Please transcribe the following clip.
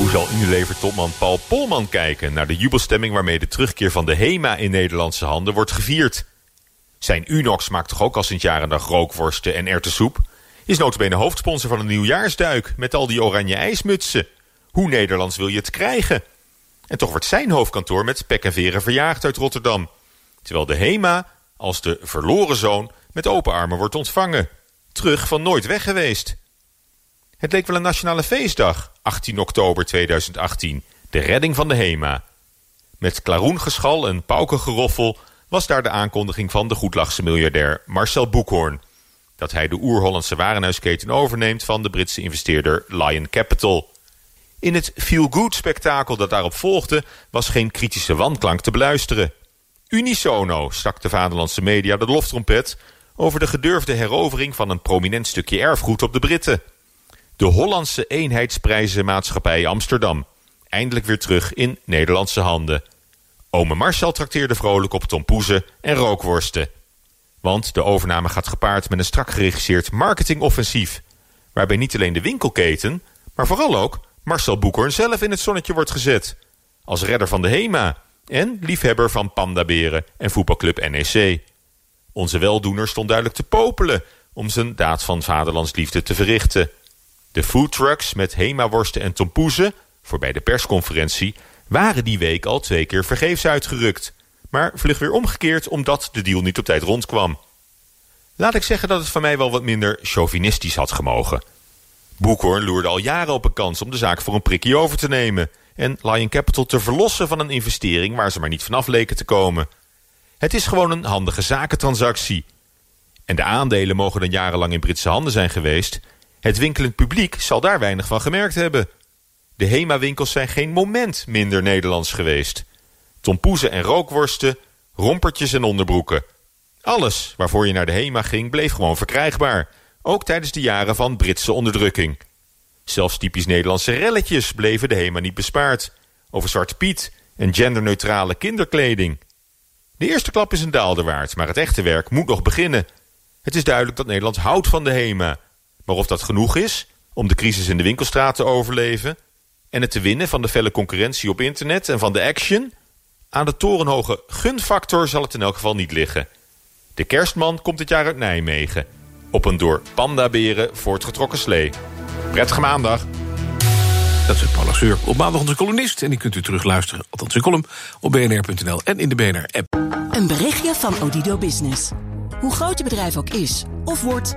Hoe zal Unilever-topman Paul Polman kijken naar de jubelstemming waarmee de terugkeer van de HEMA in Nederlandse handen wordt gevierd? Zijn Unox maakt toch ook al sinds jaren dag rookworsten en erwtensoep? Is notabene hoofdsponsor van een nieuwjaarsduik met al die oranje ijsmutsen. Hoe Nederlands wil je het krijgen? En toch wordt zijn hoofdkantoor met pek en veren verjaagd uit Rotterdam. Terwijl de HEMA als de verloren zoon met open armen wordt ontvangen. Terug van nooit weg geweest. Het leek wel een nationale feestdag, 18 oktober 2018. De redding van de HEMA. Met klaroengeschal en paukengeroffel was daar de aankondiging van de goedlachse miljardair Marcel Boekhoorn. Dat hij de oer-Hollandse warenhuisketen overneemt van de Britse investeerder Lion Capital. In het feel-good spektakel dat daarop volgde was geen kritische wanklank te beluisteren. Unisono stak de vaderlandse media de loftrompet over de gedurfde herovering van een prominent stukje erfgoed op de Britten. De Hollandse eenheidsprijzenmaatschappij Amsterdam. Eindelijk weer terug in Nederlandse handen. Ome Marcel trakteerde vrolijk op tompoezen en rookworsten. Want de overname gaat gepaard met een strak geregisseerd marketingoffensief... waarbij niet alleen de winkelketen, maar vooral ook Marcel Boekhoorn zelf in het zonnetje wordt gezet. Als redder van de HEMA en liefhebber van pandaberen en voetbalclub NEC. Onze weldoener stond duidelijk te popelen om zijn daad van vaderlandsliefde te verrichten. De foodtrucks met HEMA-worsten en tompoezen, voorbij de persconferentie... waren die week al twee keer vergeefs uitgerukt. Maar vlug weer omgekeerd omdat de deal niet op tijd rondkwam. Laat ik zeggen dat het van mij wel wat minder chauvinistisch had gemogen. Boekhoorn loerde al jaren op een kans om de zaak voor een prikje over te nemen... en Lion Capital te verlossen van een investering waar ze maar niet vanaf leken te komen. Het is gewoon een handige zakentransactie. En de aandelen mogen dan jarenlang in Britse handen zijn geweest... Het winkelend publiek zal daar weinig van gemerkt hebben. De HEMA-winkels zijn geen moment minder Nederlands geweest. Tompoezen en rookworsten, rompertjes en onderbroeken. Alles waarvoor je naar de HEMA ging bleef gewoon verkrijgbaar. Ook tijdens de jaren van Britse onderdrukking. Zelfs typisch Nederlandse relletjes bleven de HEMA niet bespaard. Over Zwarte Piet en genderneutrale kinderkleding. De eerste klap is een daalder waard, maar het echte werk moet nog beginnen. Het is duidelijk dat Nederland houdt van de HEMA... Maar of dat genoeg is om de crisis in de winkelstraat te overleven... en het te winnen van de felle concurrentie op internet en van de action... aan de torenhoge gunfactor zal het in elk geval niet liggen. De kerstman komt dit jaar uit Nijmegen... op een door pandaberen voortgetrokken slee. Prettige maandag. Dat is Seur. Op maandag onze columnist. En die kunt u terugluisteren, althans zijn column, op bnr.nl en in de BNR-app. Een berichtje van Odido Business. Hoe groot je bedrijf ook is of wordt...